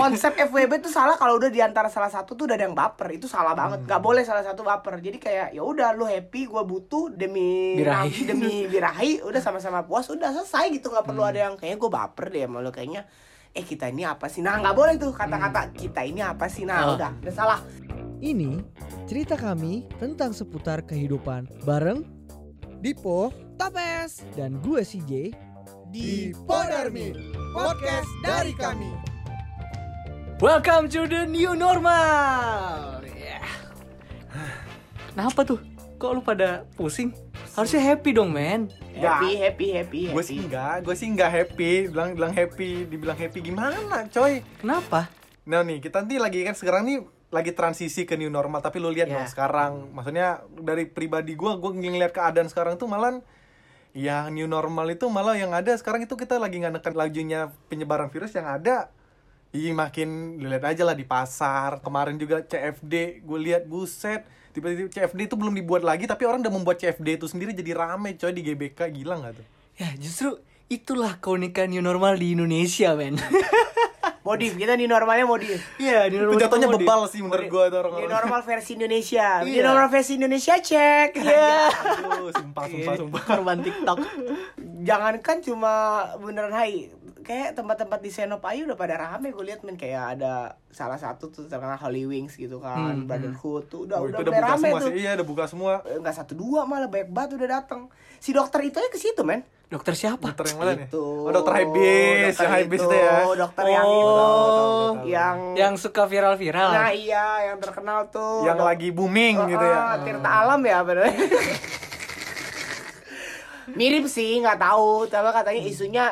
konsep FWB tuh salah kalau udah di antara salah satu tuh udah ada yang baper. Itu salah banget. Nggak boleh salah satu baper. Jadi kayak ya udah lu happy gua butuh demi Birahi. demi birahi udah sama-sama puas udah selesai gitu. Nggak perlu ada yang kayaknya gua baper deh sama lu. Kayaknya eh kita ini apa sih? Nah nggak boleh tuh kata-kata kita ini apa sih? Nah Oh. udah udah salah. Ini cerita kami tentang seputar kehidupan bareng Dipo Topes dan gue CJ di Podarmi Podcast dari kami Welcome to the new normal. Yeah. Kenapa tuh? Kok lu pada pusing? Harusnya happy dong, men. happy happy happy Gue sih happy enggak, gue sih enggak happy Bilang bilang happy, dibilang happy gimana coy Kenapa? Nah nih, kita nanti lagi kan sekarang nih lagi transisi ke new normal Tapi lu lihat Ya. dong sekarang Maksudnya dari pribadi gue, gue ngeliat keadaan sekarang tuh malah Ya new normal itu malah yang ada sekarang itu kita lagi nggak nekan lajunya penyebaran virus yang ada Ih makin lu lihat aja lah di pasar. Kemarin juga CFD gue lihat buset. Tiba-tiba CFD itu belum dibuat lagi Tapi orang udah membuat CFD itu sendiri jadi rame coy di GBK Gila nggak tuh? Ya, justru itulah keunikan new normal di Indonesia, men. modif kita di normalnya modif Iya, new Itu normal jatuhnya itu di- bebal sih menurut gue tuh New orang-orang normal versi Indonesia. New Iya. normal versi Indonesia cek. Iya. Aduh, sumpah, sumpah, sumpah. Korban TikTok. jangankan cuma beneran hai kayak tempat-tempat di Senop aja udah pada rame gue lihat men. Kayak ada salah satu tuh terkenal Holy Wings gitu kan Hmm, Brotherhood tuh udah Oh, udah, itu udah buka rame semua tuh. sih, iya udah buka semua. Eh, nggak satu dua malah banyak banget udah datang si dokter itu aja ke situ men. Dokter siapa? Dokter yang mana nih? Itu. Oh dokter Habis, Dokter yang Habis itu, itu ya? dokter yang itu Oh, yang yang suka viral-viral. nah iya yang terkenal tuh. Yang Dok- lagi booming Oh, gitu ya? Tirta Alam ya namanya? mirip sih nggak tahu. Tapi katanya isunya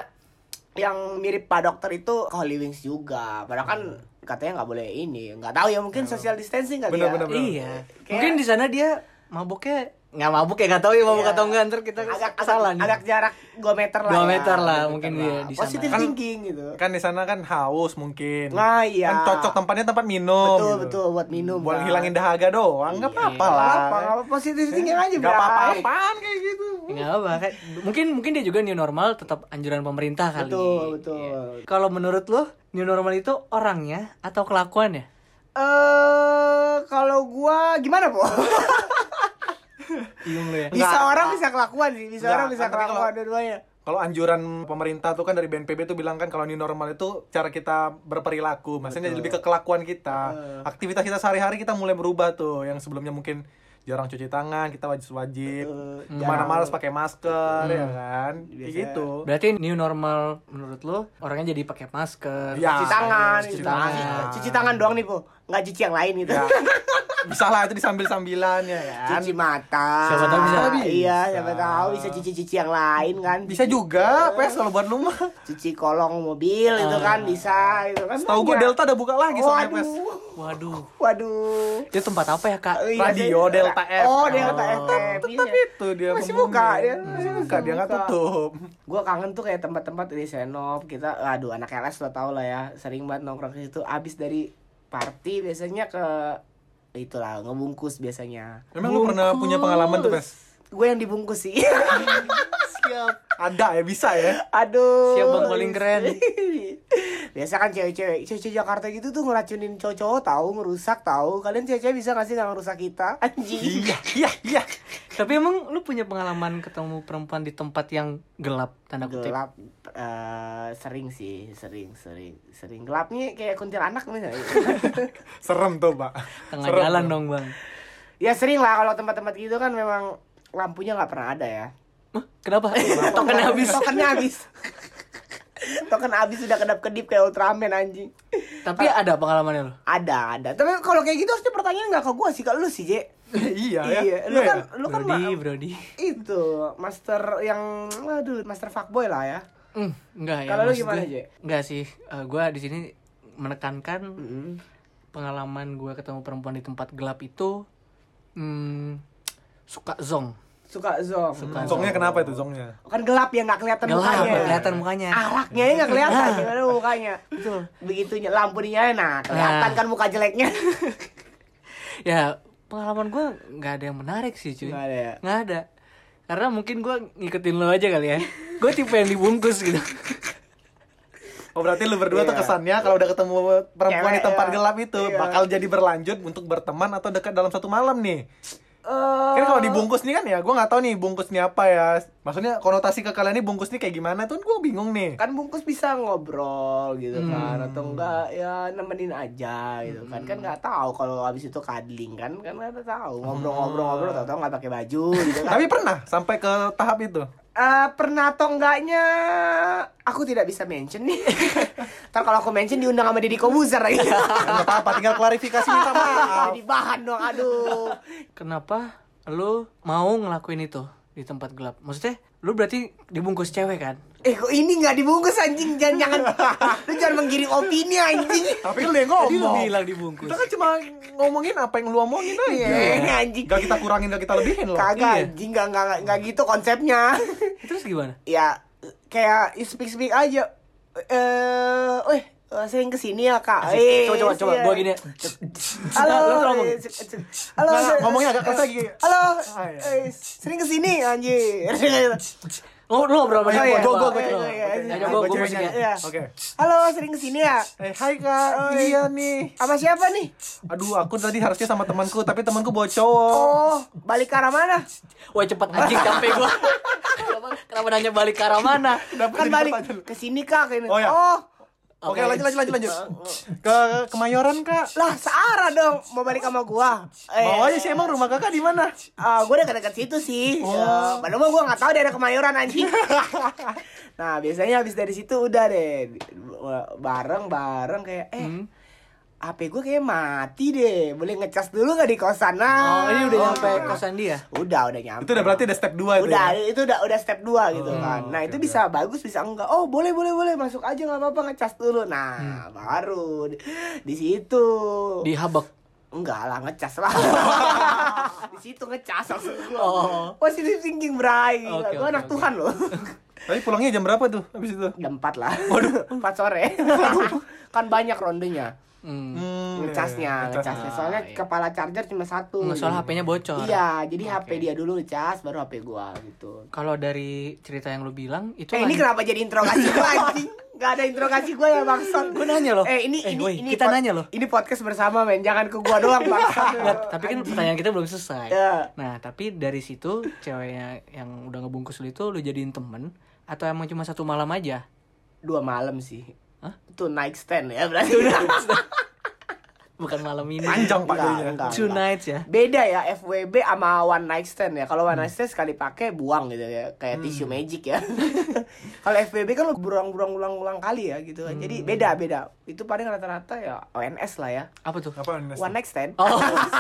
yang mirip pak dokter itu Holy Wings juga. Padahal kan katanya nggak boleh ini. Nggak tahu ya mungkin social distancing kali Bener, ya bener, bener. Iya. Kayak- Mungkin di sana dia mabuknya nggak mabuk ya nggak tahu ya mabuk Iya. atau enggak ntar kita agak salah agak, nih. agak jarak 2 meter lah Dua ya. meter lah, Dua mungkin meter dia lah. di sana. positive Kan- thinking gitu Kan di sana kan haus mungkin nah iya Kan cocok tempatnya tempat minum betul gitu. betul buat minum Buat kan. ngilangin dahaga doang, nggak Iya. apa-apa Nggak lah apa nggak apa positive thinking aja Gak Bray. apa-apaan kayak gitu Nggak apa. Mungkin mungkin dia juga new normal tetap anjuran pemerintah kali. betul betul Iya. Kalau menurut lo new normal itu orangnya atau kelakuannya? eh kalau gua gimana po Bingung lo ya. bisa Nggak. orang bisa kelakuan sih bisa Nggak, orang bisa kan kelakuan dua-duanya Kalau anjuran pemerintah tuh kan dari BNPB tuh bilang kan kalau new normal itu cara kita berperilaku, maksudnya Betul. lebih ke kelakuan kita. Aktivitas kita sehari-hari kita mulai berubah tuh, yang sebelumnya mungkin jarang cuci tangan, kita wajib-wajib. Betul. Ke mana Jarang. malas pakai masker ya kan, kayak Biasa. gitu. Berarti new normal menurut lo orangnya jadi pakai masker. Ya. cuci tangan cuci tangan. Cuci- cuci tangan doang nih po nggak cuci yang lain gitu Ya. Bisa lah itu disambil sambilannya kan. cuci mata Siapa tahu bisa. iya siapa tahu bisa cuci cuci yang lain kan Bisa juga, pes kalau buat lu mah. cuci kolong mobil itu kan bisa itu kan Tahu gue. Delta udah buka lagi soalnya pes. waduh Waduh. Itu tempat apa ya kak? Iya, Radio Delta FM. oh Delta Oh. FM Tetap iya. itu dia Masih buka, dia masih buka, buka. dia nggak tutup. gue kangen tuh kayak tempat-tempat di Senop kita aduh anak LS lo tau lah ya sering banget nongkrong ke situ abis dari party biasanya ke itulah ngebungkus biasanya Emang lu pernah punya pengalaman tuh, Pes? gue yang dibungkus sih Siap. Ada ya, bisa ya. aduh Siap, Bang, paling keren. biasa kan cewek-cewek cewek-cewek Jakarta gitu tuh ngeracunin cowok-cowok tahu ngerusak tahu kalian cewek-cewek bisa nggak sih nggak ngerusak kita anjing Iya, iya, iya. Tapi emang lu punya pengalaman ketemu perempuan di tempat yang gelap tanda kutip? gelap eh, sering sih sering sering sering gelapnya kayak kuntilanak misalnya Serem tuh, Pak. Tengah Serem jalan tuh. dong bang. Ya sering lah kalau tempat-tempat gitu kan memang lampunya nggak pernah ada ya. Hah, kenapa? Tokennya habis. Tokennya habis. Token habis sudah kedap kedip kayak Ultraman anjing. Tapi ada pengalamannya lo. Ada ada. Tapi kalau kayak gitu harusnya pertanyaan nggak ke gua sih ke lu sih Je. iya ya. Iya, lu Iya kan ya? lu kan Brody, Brody. itu master yang waduh master fuckboy lah ya. Hmm, enggak ya. Kalau lu gimana, gue- Je? Enggak sih. Eh, gua di sini menekankan Mm-mm. pengalaman gua ketemu perempuan di tempat gelap itu hmm, suka zong. Suka zong. Suka Zongnya kenapa itu zongnya? Kan gelap ya nggak kelihatan Gelap, mukanya. nggak kelihatan mukanya. Araknya ya nggak kelihatan gimana mukanya. Betul. Begitu ny- lampu dinyalain nah kelihatan Nah. kan muka jeleknya. Ya, pengalaman gua nggak ada yang menarik sih, cuy. Nggak ada ya? Nggak ada. Karena mungkin gua ngikutin lo aja kali ya. Gue tipe yang dibungkus gitu. Oh berarti lu berdua tuh Iya. kesannya kalau udah ketemu perempuan di Cewek, tempat iya. gelap itu Iya. bakal jadi berlanjut untuk berteman atau dekat dalam satu malam nih. Eh, Kan kalau dibungkus nih kan ya, gua nggak tahu nih bungkus nih apa ya. Maksudnya konotasi ke kalian nih bungkus nih kayak gimana tuh gua bingung nih. kan bungkus bisa ngobrol gitu Hmm. kan atau enggak ya nemenin aja gitu kan kan nggak tahu kalau habis itu cuddling kan kan nggak tahu ngobrol-ngobrol-ngobrol tau tau nggak pakai baju gitu kan Tapi pernah sampai ke tahap itu. Eh, pernah atau enggaknya aku tidak bisa mention nih ntar kalau aku mention diundang sama Deddy Kobuzer lagi Enggak apa-apa, tinggal klarifikasi minta maaf. jadi bahan dong aduh Kenapa lu mau ngelakuin itu di tempat gelap? Maksudnya lu berarti dibungkus cewek kan? Eh kok ini nggak dibungkus anjing jangan jangan lu jangan menggiring opini anjing Tapi lu yang Tadi lu ngomong. bilang dibungkus. Kita kan cuma ngomongin apa yang lu omongin aja. Iya, anjing. Gak kita kurangin, gak kita lebihin loh. kagak Iya. anjing nggak nggak nggak- nggak gitu konsepnya Terus gimana? ya kayak speak speak aja eh eh sering ke sini ya kak Eh, coba coba coba iya. gua gini. ya. halo ngomong. eh, halo ngomongnya agak keras lagi. halo iya. sering ke sini anjir Lu lu ngobrol sama Oh, siapa? iya. Gua gua Iya, gua. iya, iya. Ayo gua gua ceweknya. musiknya. Iya. Oke. halo sering ke sini ya Eh, hai kak, Oh, iya nih. sama siapa nih Aduh, aku tadi harusnya sama temanku, tapi temanku bawa cowok. oh balik ke arah mana Wah cepet anjing capek gua. Kenapa, kenapa nanya balik ke arah mana? kan balik ke sini kak ini Oh, iya. oh Oke, lanjut lanjut lanjut lanjut. Ke Kemayoran, Kak. lah searah dong mau balik sama gua eh, Mau aja sih emang rumah Kakak di mana? Ah, gue udah dekat situ sih. Oh. Ya, padahal mah gue nggak tahu daerah Kemayoran anjing. nah, biasanya habis dari situ udah deh bareng bareng kayak eh Hmm. HP gue kayak mati deh. Boleh ngecas dulu gak di kosan? Nah, Oh, ini udah nyampe kosan dia. Udah, udah nyampe. Itu udah berarti udah step 2 itu. udah ya? itu udah udah step 2 gitu Oh, kan. Nah, oke, itu bisa bagus bisa enggak. Oh, boleh boleh boleh masuk aja nggak apa-apa ngecas dulu. Hmm. Nah, baru di, di situ. Di habak. Enggak lah ngecas lah. di situ ngecas langsung gua. Oh. Positive thinking bray. Oke, gua oke, anak oke. Tuhan loh. Tapi pulangnya jam berapa tuh habis itu? Jam 4 lah. Empat sore. kan banyak rondenya. Hmm. Hmm, Ngecasnya, iya, ngecasnya. Soalnya iya. kepala charger cuma satu. Nggak, soalnya HP-nya bocor. Iya, jadi HP Oke. dia dulu ngecas baru HP gua gitu. Kalau dari cerita yang lu bilang itu Eh ini kenapa jadi interogasi gua anjing? Gak ada interogasi gua ya bangsat. Gua nanya loh. Eh ini Eh, ini ini kita nanya loh. Ini podcast bersama men, jangan ke gua doang bangsat. Tapi kan pertanyaan kita belum selesai. Ya. Nah, tapi dari situ ceweknya yang udah ngebungkus lu itu lu jadiin temen atau emang cuma satu malam aja? Dua malam sih. Hah? Itu night stand ya berarti udah. Bukan malam ini. Panjang pak Enggak, Two nights ya. Beda ya FWB sama one night stand ya. Kalau one night stand sekali pakai buang gitu ya, kayak tisu magic ya. Kalau FWB kan lo berulang-ulang ulang-ulang kali ya gitu. kan. Jadi beda beda. Itu paling rata-rata ya ONS lah ya. Apa tuh? Apa Ernest? One night stand. Oh,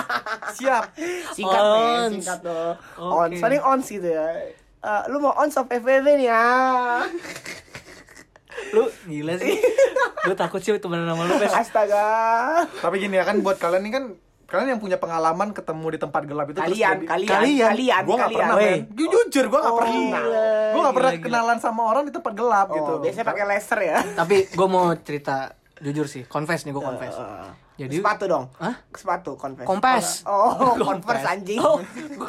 Siap. Singkat Ons. singkat tuh. Oke. Ons, paling ons gitu ya. Eh, lu mau ons of FWB nih ya. Lu gila sih. Lu takut sih temenan sama lu, Pes. Astaga. Tapi gini ya kan buat kalian nih kan kalian yang punya pengalaman ketemu di tempat gelap itu terus Kalian, jadi- kalian, Kalian. kalian, Gua gak kalian. pernah, men. Ju- Jujur, gua gak Oh, pernah. gila. Gua gak pernah Gila, gila. kenalan sama orang di tempat gelap Oh, gitu. biasanya pakai laser ya. Tapi gue mau cerita jujur sih, confess nih gue confess. Eh, eh. Jadi sepatu dong. Hah? Sepatu konvers. Kompes. Oh, konvers anjing. Oh,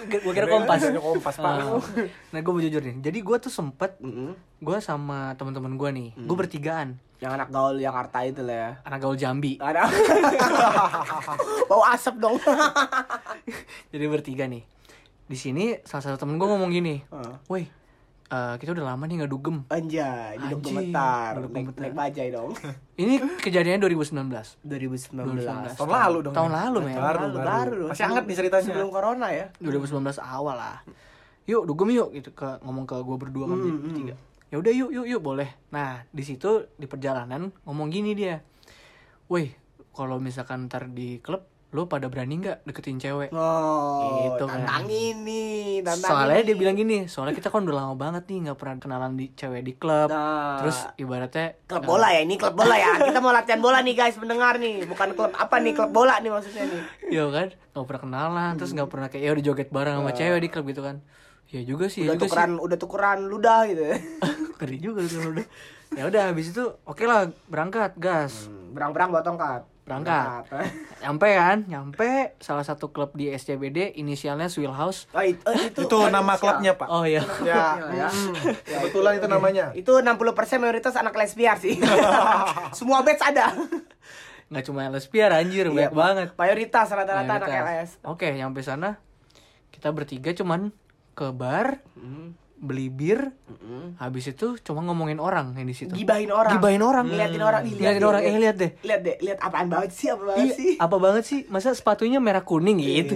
gue kira kompas. Kompas, Pak. Ah. Nah, gue mau jujur nih. Jadi gue tuh sempet, Mm-mm. gue sama teman-teman gue nih, gue bertigaan, Yang anak gaul Jakarta itu lah ya. anak gaul Jambi. Ada. Bau asap dong. Jadi bertiga nih. Di sini salah satu temen gue ngomong gini, Heeh. woi, eh, kita udah lama nih nggak dugem. Anjay, duduk gemetar. Naik, bajai dong. Ini kejadiannya 2019. 2019. Tahun lalu dong. Tahun ini. lalu, men. Baru, Baru, baru. baru. Masih hangat nih ceritanya. Sebelum corona ya. 2019 awal lah. Yuk dugem yuk gitu ke ngomong ke gue berdua kan Hmm, bertiga. Ya udah yuk yuk yuk boleh. Nah di situ di perjalanan ngomong gini dia, woi kalau misalkan ntar di klub lo pada berani nggak deketin cewek? Oh, Gitu kan. tantangin nih, tantangin. Soalnya dia bilang gini, soalnya kita kan udah lama banget nih nggak pernah kenalan di cewek di klub. Nah. Terus ibaratnya klub bola ya, ini klub bola ya. Kita mau latihan bola nih guys, mendengar nih. Bukan klub apa nih, klub bola nih maksudnya nih. Iya kan, nggak pernah kenalan, terus nggak pernah kayak ya udah joget bareng sama cewek di klub gitu kan. Ya juga sih, ya Udah juga sih. tukeran, udah tukeran ludah gitu. Ngeri juga gitu udah. Ya udah habis itu oke lah berangkat gas. Berang-berang bawa tongkat. Berangkat nyampe kan nyampe salah satu klub di SCBD inisialnya Swill House Oh, itu, oh, itu, Itu nama klubnya, Pak. oh iya Ya, Ya. mm, kebetulan itu namanya. Itu 60% mayoritas anak lesbian sih. Semua batch ada. nggak cuma LS biar anjir banyak Iya, banget Mayoritas rata-rata anak. LS. oke nyampe sana kita bertiga cuman ke bar Hmm. Beli bir habis itu cuma ngomongin orang yang di situ Gibahin orang. Gibahin orang. Ngeliatin orang. Ih, Ngeliatin orang. Eh, lihat deh. Lihat deh, lihat apaan banget sih, apa banget Iya, sih. apa banget sih? Masa sepatunya merah kuning gitu?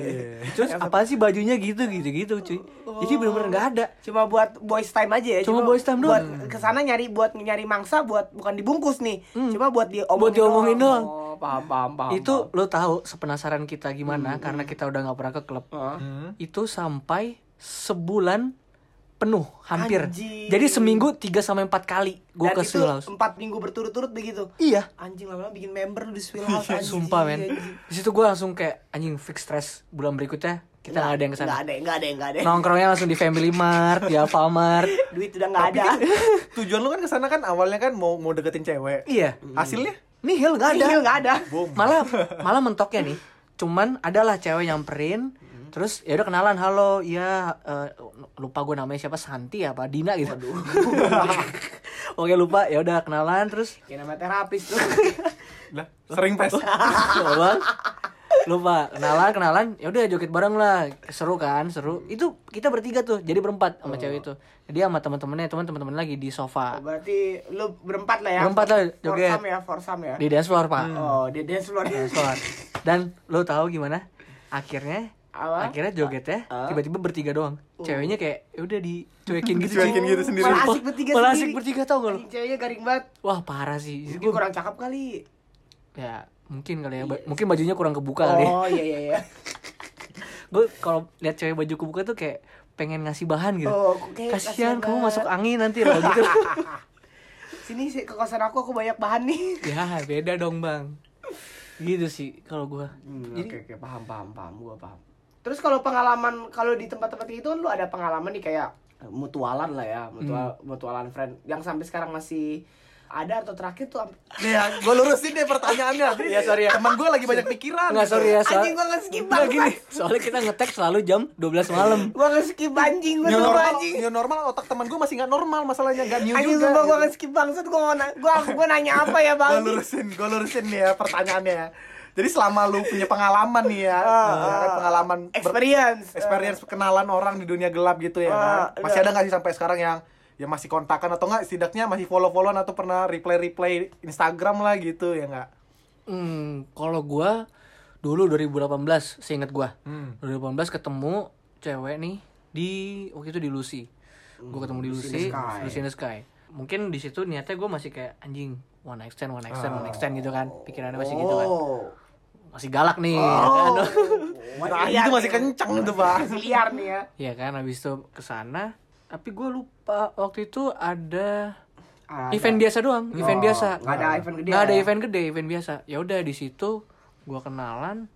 Terus apa sih bajunya gitu gitu gitu cuy? Jadi bener-bener nggak ada. Cuma buat boys time aja ya. Cuma boys time Buat doang. ke sana nyari buat nyari mangsa buat bukan dibungkus nih. Cuma buat diomongin Hmm. Buat diomongin doang. Oh, paham paham paham. itu lo tahu sepenasaran kita gimana karena kita udah nggak pernah ke klub. paham. Hmm. Itu sampai sebulan penuh hampir. Anjing. Jadi seminggu 3 sampai 4 kali gue Dan ke Swill House. empat minggu berturut-turut begitu. Iya. Anjing lama-lama bikin member lu di Swill House anjing. Sumpah men. anjing. Di situ gue langsung kayak anjing fix stress bulan berikutnya kita nggak ada yang ke sana. Nggak ada, nggak ada, nggak ada. Nongkrongnya langsung di Family Mart, di Alfamart. Duit udah nggak ada. Tujuan lu kan ke sana kan awalnya kan mau mau deketin cewek. Iya. Hasilnya? Nihil nggak ada. Iya, nggak ada. Malah malah mentoknya nih. Cuman adalah cewek nyamperin terus ya udah kenalan halo ya eh, lupa gue namanya siapa Santi apa Dina gitu oke lupa ya udah kenalan terus Kayak nama terapis tuh. Lah, sering pes. Bang. lupa kenalan kenalan ya udah joget bareng lah seru kan seru itu kita bertiga tuh jadi berempat sama cewek itu dia sama teman-temannya teman teman-teman lagi di sofa Oh, berarti lu berempat lah ya. Berempat lah, joget. Forsam ya, forsam ya. di dance floor pak Oh, di dance floor. dance floor dan lo tahu gimana akhirnya Apa? akhirnya joget ya Ah. tiba-tiba bertiga doang ceweknya kayak ya udah dicuekin gitu Dicuekin cuy. gitu sendiri. Malah asik bertiga Malah sendiri. asik bertiga tau gak lo Ceweknya garing banget. wah parah sih Mungkin gue kurang cakep kali. ya mungkin kali ya ba- mungkin bajunya kurang kebuka kali ya. Oh, iya iya iya. gue kalau lihat cewek baju kebuka tuh kayak pengen ngasih bahan gitu Oh, kasihan kamu banget. masuk angin nanti loh gitu Sini sih ke kosan aku aku banyak bahan nih. ya beda dong bang gitu sih kalau gue Hmm, Jadi- Oke oke paham paham paham gua paham. Terus kalau pengalaman kalau di tempat-tempat itu kan lu ada pengalaman nih kayak mutualan lah ya, mutual Hmm. mutualan friend yang sampai sekarang masih ada atau terakhir tuh Ya, gue lurusin deh pertanyaannya. Iya, sorry ya. Temen gue lagi banyak pikiran. nggak sorry ya soal anjing gua nge-skip Nggak, gini banget. soalnya kita ngetek selalu jam 12 malam Gua nge-skip anjing gua New tuh normal, anjing. new normal otak teman gue masih nggak normal masalahnya nggak new Anjing juga. gua gitu. nge-skip bangsat gua mau na- gua gua nanya apa ya, gue Bang? lurusin, gue lurusin nih ya pertanyaannya. Jadi selama lu punya pengalaman nih ya, ah. pengalaman ber- Experience. experience kenalan orang di dunia gelap gitu ya Ah, kan. Masih iya. ada nggak sih sampai sekarang yang ya masih kontakan atau enggak setidaknya masih follow-followan atau pernah reply-reply Instagram lah gitu ya enggak? hmm, kalau gue dulu 2018 seingat gue Hmm. 2018 ketemu cewek nih di waktu itu di Lucy gue ketemu di Lucy in Lucy the Sky. Lucy in the Sky mungkin di situ niatnya gue masih kayak anjing one stand one stand one stand gitu kan pikirannya masih gitu kan Oh. Masih galak nih ya kan Nah, itu masih kencang tuh, Pak. Liar nih ya. Iya kan habis itu ke sana tapi gue lupa waktu itu ada Ada. event biasa doang event Oh, biasa nggak ada event gede nggak ada ya? event gede event biasa ya udah di situ gue kenalan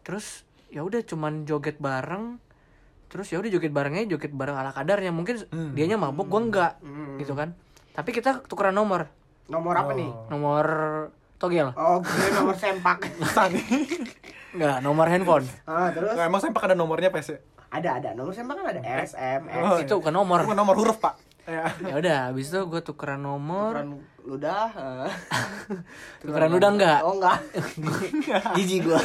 terus ya udah cuman joget bareng terus ya udah joget barengnya joget bareng ala kadarnya mungkin Hmm. dianya mabuk gue enggak gitu kan tapi kita tukeran nomor Nomor apa nih? nomor togel Oh, gue nomor sempak. enggak nomor handphone ah, terus Nah, emang sempak ada nomornya PS? ada ada nomor sempak kan ada S M X. Oh, itu ke nomor Bukan nomor huruf, Pak. Ya. ya udah habis itu gue tukeran nomor Tukeran ludah. eh. tukeran udah enggak Oh, enggak. jijik gua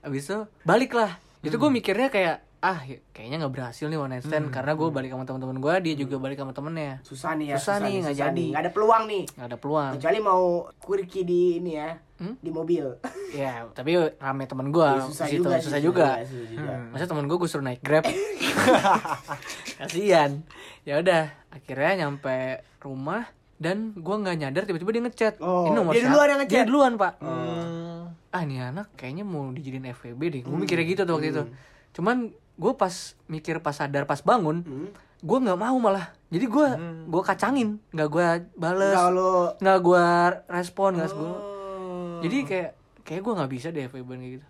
habis itu balik lah itu gue mikirnya kayak ah ya- kayaknya nggak berhasil nih one night stand karena gue balik sama teman-teman gue dia juga balik sama temennya Susah nih ya. Susah nih, nggak jadi. Nggak ada peluang nih. nggak ada peluang Kecuali mau quirky di ini ya. Hmm? Di mobil. ya tapi rame temen gue Ya, susah situ juga susah juga susah juga. masa temen gue gue suruh naik grab kasian ya udah akhirnya nyampe rumah dan gue nggak nyadar tiba-tiba dia ngechat Oh, ini nomor dia duluan yang ngechat? dia duluan pak Hmm. ah nih anak kayaknya mau dijadiin FWB deh gue mikirnya gitu tuh waktu itu cuman gue pas mikir pas sadar pas bangun Hmm. gue nggak mau malah. Jadi gue gue kacangin. Nggak gue bales. Enggak lo. nggak gue respon nggak gue Oh. jadi kayak kayak gue nggak bisa deh FWB kayak gitu.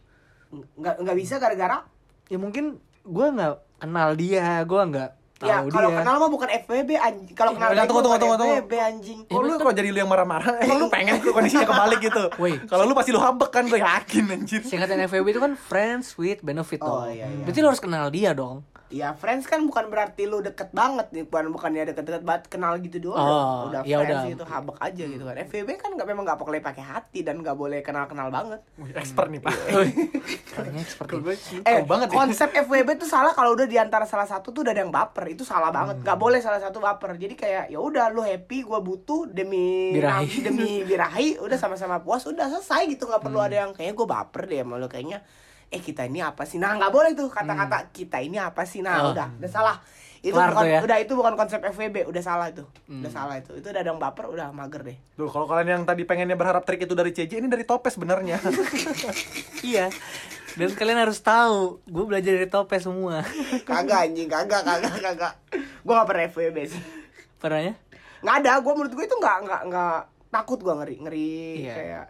Nggak nggak bisa gara-gara? Ya mungkin gue nggak kenal dia gue nggak Ya, Tahu kalau dia. kenal mah bukan FWB anjing. Kalau kenal udah, bego tunggu, bukan tunggu, tunggu. FWB anjing. Oh, lu kok jadi lu yang marah-marah? Emang lu pengen kondisinya kebalik gitu? Woi. Kalau lu pasti lu hambek kan, gue yakin anjir. Singkatan FWB itu kan friends with benefit Oh, dong. iya, iya. Berarti lo harus kenal dia dong. Ya friends kan bukan berarti lu deket banget nih, bukan bukan ya deket-deket banget kenal gitu doang. Oh, udah ya friends udah. gitu, habek aja gitu kan. FWB kan nggak memang nggak boleh pakai hati dan nggak boleh kenal-kenal banget. Wih, expert nih, Pak. Kayaknya seperti Gue Eh, banget ya. konsep FWB tuh salah kalau udah di antara salah satu tuh udah ada yang baper, itu salah banget. Nggak boleh salah satu baper. Jadi kayak ya udah lu happy, gua butuh demi Birahi. demi birahi, udah sama-sama puas, udah selesai gitu nggak perlu ada yang kayaknya gua baper deh sama lu kayaknya. Eh kita ini apa sih? Nah nggak boleh tuh kata-kata kita ini apa sih? Nah Oh. udah, udah salah. Itu Kelar bukan, tuh ya. udah itu bukan konsep FWB, udah salah itu, udah salah itu. Itu udah ada yang baper, udah mager deh. Tuh, kalau kalian yang tadi pengennya berharap trik itu dari CJ, ini dari Topes sebenarnya. Iya. Dan kalian harus tahu, gue belajar dari Topes semua. Kagak anjing, kagak, kagak, kagak. Gua nggak pernah FWB sih. Pernahnya? nggak ada gue menurut gue itu nggak nggak nggak takut gue ngeri ngeri Iya. kayak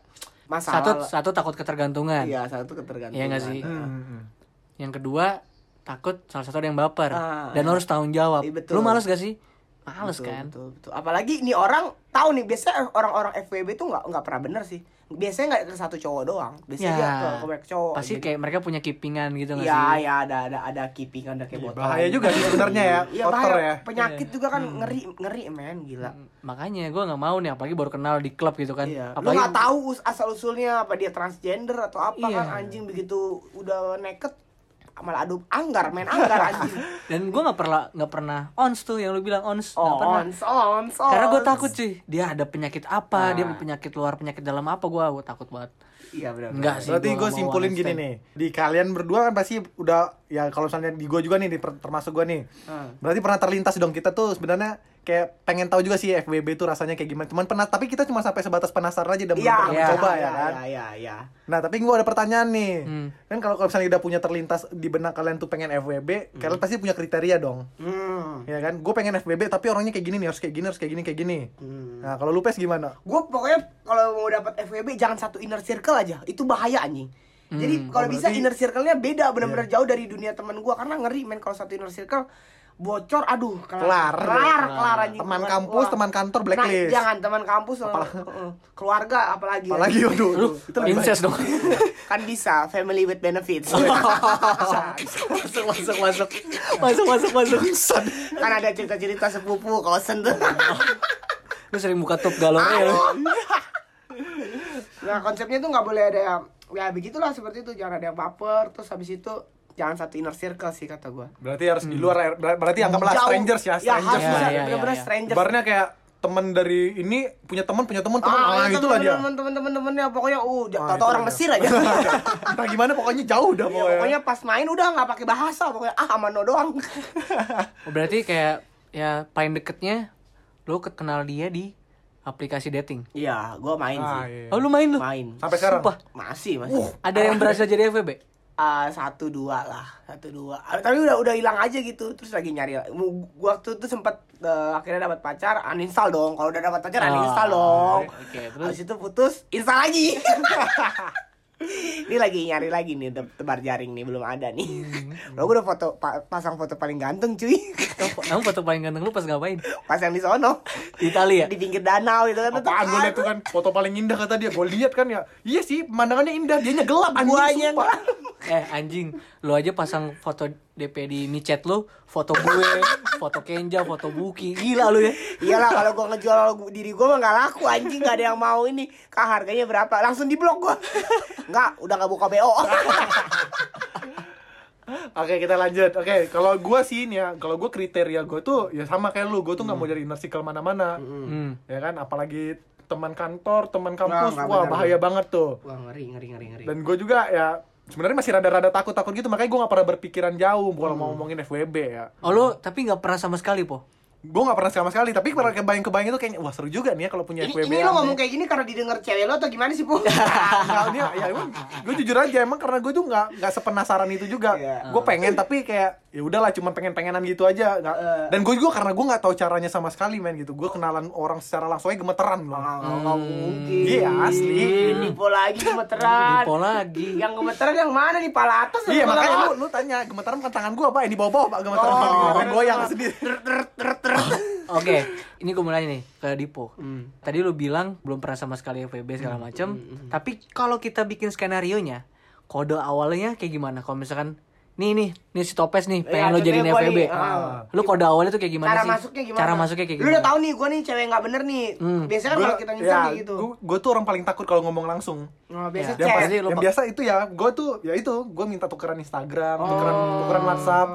masalah Satu satu takut ketergantungan. iya satu ketergantungan Iya nggak sih? Hmm. Yang kedua takut salah satu ada yang baper Ah. dan lo harus tanggung jawab. Iya, betul. Lu males gak sih? Males Betul, kan? betul, betul. apalagi ini orang tahu nih biasanya orang-orang FWB itu nggak nggak pernah bener sih biasanya nggak ke satu cowok doang biasanya dia ke, ke banyak cowok Ya, Pasti Jadi- kayak mereka punya keepingan gitu gak ya sih? ya ada ada ada keeping ada kayak botol Bahaya juga sih sebenarnya ya, Iya bahaya. ya. penyakit juga kan ngeri ngeri men gila Makanya gue nggak mau nih apalagi baru kenal di klub gitu kan. Iya. Lu Apalagi nggak tahu asal usulnya apa dia transgender atau apa Iya. kan anjing begitu udah naked malah adu anggar main anggar anjing. dan gue nggak pernah nggak pernah ons tuh yang lu bilang ons nggak Oh, pernah. ons, ons, Karena gue ons. takut sih dia ada penyakit apa, dia Nah. penyakit luar penyakit dalam apa gue gue takut banget. Iya benar. Enggak sih. Berarti gua gue nggak simpulin gini nih, di kalian berdua kan pasti udah ya kalau misalnya di gue juga nih, di termasuk gue nih. Hmm. Berarti pernah terlintas dong kita tuh sebenarnya kayak pengen tahu juga sih FWB itu rasanya kayak gimana. Cuman pernah tapi kita cuma sampai sebatas penasaran aja dan belum Iya, pernah iya, mencoba ya iya, kan. Iya, iya, iya. Nah, tapi gue ada pertanyaan nih. Hmm. Kan kalau kalau misalnya udah punya terlintas di benak kalian tuh pengen FWB, kalian pasti punya kriteria dong. Hmm. Ya kan? Gue pengen FWB tapi orangnya kayak gini nih, harus kayak gini, harus kayak gini, kayak gini. Hmm. Nah, kalau lu pes gimana? Gue pokoknya kalau mau dapat FWB jangan satu inner circle aja. Itu bahaya anjing. Jadi kalau Oh, bisa berarti- inner circle-nya beda benar-benar jauh dari dunia teman gua karena ngeri men kalau satu inner circle bocor aduh Kelar. kelar. Kelar anjing. Teman Bukan- kampus, wah. teman kantor, Nah, blacklist. jangan teman kampus uh, keluarga apalagi Apalagi waduh, Lu itu lebih incest dong. kan bisa family with benefits. Masuk masuk masuk. Masuk masuk masuk. kan ada cerita-cerita sepupu kosen tuh. Lu sering buka top galore ya. nah konsepnya tuh nggak boleh ada yang ya begitulah seperti itu. Jangan ada yang baper terus habis itu jangan satu inner circle sih kata gua Berarti harus di luar ber- berarti anggaplah Jauh. strangers ya, ya harus strangers. Ya, bisa ya, ya, bener-bener ya. strangers Ibaratnya kayak teman dari ini punya teman punya teman teman ah, iya, itulah dia. temen temen temen temennya pokoknya uh Ah, tahu itu orang. Mesir aja Entah gimana pokoknya jauh dah Ya, pokoknya. pokoknya pas main udah nggak pakai bahasa pokoknya ah amano doang Oh, berarti kayak ya paling deketnya lu kenal dia di aplikasi dating. iya gua main Ah, sih iya. Oh lu main lu? main Sampai sekarang. Sumpah. masih masih Ada yang berhasil jadi FWB? Ah, satu dua lah satu dua. Ah, tapi udah udah hilang aja gitu terus lagi nyari. Waktu itu sempat eh, akhirnya dapat pacar uninstall dong. Kalau udah dapat pacar Ah, uninstall dong. oke, terus? terus itu putus install lagi ini lagi nyari lagi nih te- tebar jaring nih belum ada nih Hmm. lo udah foto pa- pasang foto paling ganteng cuy Kamu foto paling ganteng lu pas ngapain? pas yang di sono Di Italia. di pinggir danau itu kan Apaan gue liat tuh kan foto paling indah kata dia. Gue lihat kan ya. Iya sih, pemandangannya indah, dianya gelap anjing. Guanya. Eh anjing, lu aja pasang foto DP di micet lu, foto gue, foto Kenja, foto Buki, gila lu ya. Iyalah kalau gua ngejual diri gua mah nggak laku anjing nggak ada yang mau ini. Kak harganya berapa? Langsung diblok gua. Nggak, udah nggak buka BO. Oke kita lanjut. Oke kalau gue sih ini ya, kalau gue kriteria gue tuh ya sama kayak lu. Gue tuh nggak mau jadi inner circle mana-mana. Hmm. Ya kan, apalagi teman kantor, teman kampus, nggak wah bahaya banget tuh. Wah ngeri ngeri ngeri ngeri. Dan gue juga ya sebenarnya masih rada-rada takut-takut gitu makanya gue nggak pernah berpikiran jauh kalau mau ngomongin FWB ya. Oh lu tapi nggak pernah sama sekali po? Gue nggak pernah sama sekali tapi pernah kebayang kebayang itu kayaknya wah seru juga nih ya kalau punya Ini, FWB ini lo ngomong kayak gini karena didengar cewek lo atau gimana sih, Bu? Nggak, ini ya emang gue jujur aja emang karena gue tuh nggak nggak sepenasaran itu juga Iya. gue pengen tapi kayak ya udahlah cuma pengen pengenan gitu aja nggak Eh. dan gue juga karena gue nggak tahu caranya sama sekali men gitu gue kenalan orang secara langsung aja gemeteran loh Nggak nggak mungkin. Iya, asli. Nipo lagi gemeteran. Nipo lagi. Yang gemeteran yang mana nih? Pala atas Iya makanya lu, lu tanya gemeteran bukan tangan gue apa ini bawa bawa pak gemeteran Oh. oh. goyang sendiri Oke, ini gue nanya nih ke Dipo. Hmm. Tadi lu bilang belum pernah sama sekali FWB segala macem. Tapi kalau kita bikin skenario nya, kode awalnya kayak gimana? Kalau misalkan nih nih, nih si Topes nih pengen Iya, lo jadiin contohnya gua FWB. nih, ah. Lu kode awalnya tuh kayak gimana Cara sih? masuknya gimana? Cara masuknya kayak Lu gimana? udah tahu nih, gue nih cewek nggak bener nih. Hmm. Biasanya kan kalau kita nyusun ya, kayak gitu. gua, gua tuh orang paling takut kalau ngomong langsung Oh, biasa Ya, yang, pasti lu biasa itu ya gue tuh ya itu gue minta tukeran Instagram Oh. tukeran tukeran WhatsApp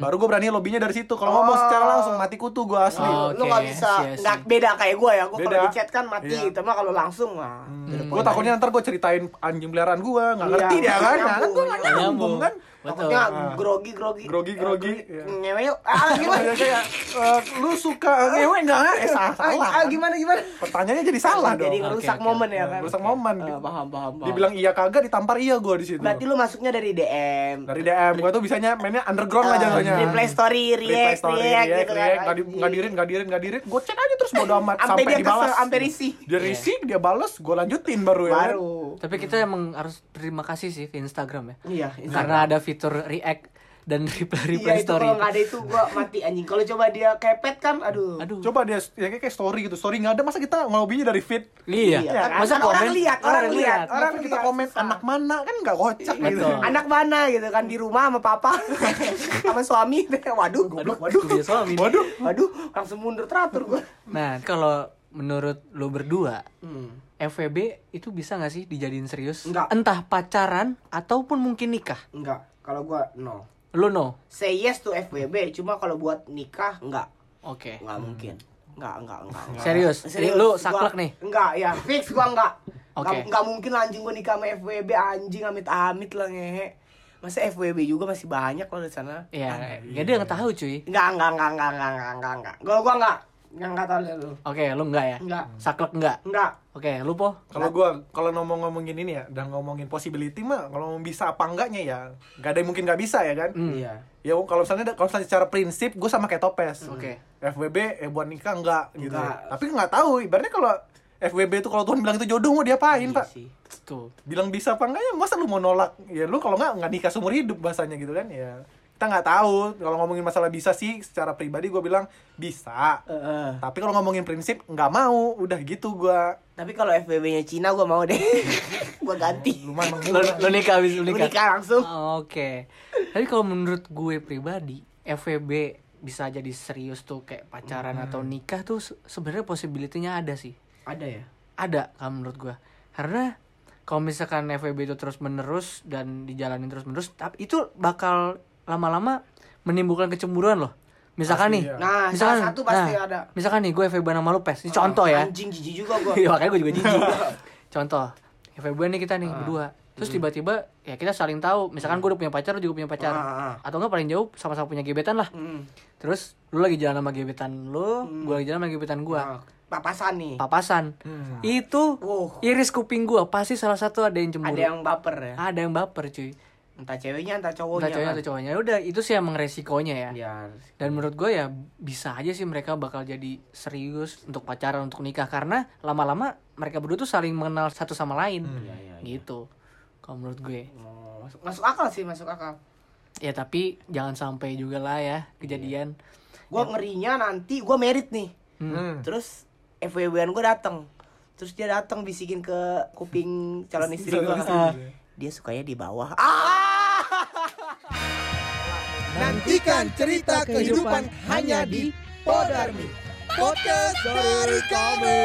baru gue berani lobbynya dari situ kalau ngomong Oh. secara langsung mati kutu gue asli Oh. lu nggak bisa iya sih. nggak beda kayak gue ya gue kalau di chat kan mati Iya. itu mah kalau langsung mah gue takutnya ntar gue ceritain anjing peliharaan gue nggak Iya, ngerti dia kan kan gue nggak nyambung. kan. Takutnya Ah. grogi grogi. Grogi, grogi, iya. ngewe yuk ah gimana? Ya, kayak eh, lu suka ngewe nggak? Eh salah salah ah, kan? gimana gimana? Pertanyaannya jadi salah jadi dong. ngerusak Oke, oke. momen ya kan? Ngerusak momen. Ah, paham paham paham. Dibilang iya kagak ditampar iya gue di situ. Berarti lu masuknya dari DM dari DM gue tuh bisanya mainnya underground lah Ah, jatuhnya. reply story react story, react react, gitu kan. react, nggak di- nggak dirin nggak dirin nggak dirin gue chat aja terus bodo amat Sampai sampai dia dibalas. sampai risih. dia risih dia balas gue lanjutin baru ya. Kan? Tapi kita emang harus terima kasih sih ke Instagram ya. iya Karena ada fitur react dan reply reply iya itu story. kalau nggak ada itu gua mati anjing kalau coba dia kepet kan aduh Aduh. coba dia ya kayak kayak story gitu story nggak ada masa kita ngelobinya dari feed Iya. Iya, kan? Masa Kan orang komen? lihat, orang lihat. orang Orang kita lihat, komen susah. anak mana kan nggak kocak gitu Betul. anak mana gitu kan di rumah sama papa sama suami waduh goblok waduh Dia suami. waduh waduh langsung mundur teratur gua Nah, kalau menurut lu berdua, hmm. FVB itu bisa gak sih dijadiin serius? Enggak. Entah pacaran ataupun mungkin nikah. Enggak. Kalau gua no. Lu no. Say yes to FVB, cuma kalau buat nikah enggak. Oke. Okay. Enggak hmm. mungkin. Enggak, enggak, enggak. enggak. Serius? Serius. Lu saklek nih. Enggak, ya. Fix gua enggak. Oke. Okay. Enggak, mungkin lah anjing gua nikah sama FVB anjing amit-amit lah ngehe. Masa FWB juga masih banyak loh di sana. Iya, ah, enggak ya dia yang tahu cuy. Enggak, enggak, enggak, enggak, enggak, enggak, enggak. Gua gua enggak. Enggak enggak tahu lu. Oke, okay, lu enggak ya? Enggak. Saklek enggak? Enggak. Oke, lu po? kalau gue kalau ngomong-ngomongin ini ya dan ngomongin possibility mah kalau bisa apa enggaknya ya nggak ada yang mungkin nggak bisa ya kan Hmm. iya ya kalau misalnya kalau misalnya secara prinsip gue sama kayak topes Oke. FWB eh buat nikah enggak gitu Enggak. tapi nggak tahu ibaratnya kalau FWB itu kalau Tuhan bilang itu jodoh mau diapain Iya pak sih. Tuh. bilang bisa apa enggak ya masa lu mau nolak ya lu kalau nggak nggak nikah seumur hidup bahasanya gitu kan ya kita nggak tahu kalau ngomongin masalah bisa sih secara pribadi gue bilang bisa Heeh. tapi kalau ngomongin prinsip nggak mau udah gitu gue tapi kalau FWB-nya Cina gua mau deh gua ganti lu nikah habis lu nikah. nikah langsung Oh, Oke. Tapi kalau menurut gue pribadi, FWB bisa jadi serius tuh kayak pacaran atau nikah tuh se- sebenarnya possibility-nya ada sih. ada ya Ada kalau menurut gue. Karena kalau misalkan FWB itu terus menerus dan dijalanin terus menerus, tapi itu bakal lama-lama menimbulkan kecemburuan loh. Misalkan Pasti, nih, ya. Nah, misalkan, salah satu pasti nah, ada. Misalkan nih gue FWB nama lu pes. Ini contoh ya. anjing jijik juga gua Iya makanya gue juga jijik. Contoh, FWB nih kita nih berdua. Terus tiba-tiba ya kita saling tahu. Misalkan gue udah punya pacar, lu juga punya pacar. Ah, ah. Atau enggak paling jauh sama-sama punya gebetan lah. Hmm. Terus lu lagi jalan sama gebetan lu, gue lagi jalan sama gebetan gue. Nah, papasan nih Papasan. Itu Wow. iris kuping gue pasti salah satu ada yang cemburu. ada yang baper ya Ada yang baper cuy. Entah ceweknya entah Entah cowoknya cowoknya kan. atau cowoknya. Udah itu sih emang resikonya ya. ya Dan menurut gue ya bisa aja sih mereka bakal jadi serius untuk pacaran untuk nikah karena lama-lama mereka berdua tuh saling mengenal satu sama lain. Iya, iya, iya. Gitu. Kalau menurut gue. Oh, masuk, masuk akal sih masuk akal Ya tapi jangan sampai juga lah ya kejadian. gua ngerinya nanti gua merit nih Hmm. terus FWB-an gua datang terus dia datang bisikin ke kuping calon istri istri. dia sukanya di bawah ah Nantikan cerita kehidupan hanya di Podarmi. Podcast dari kami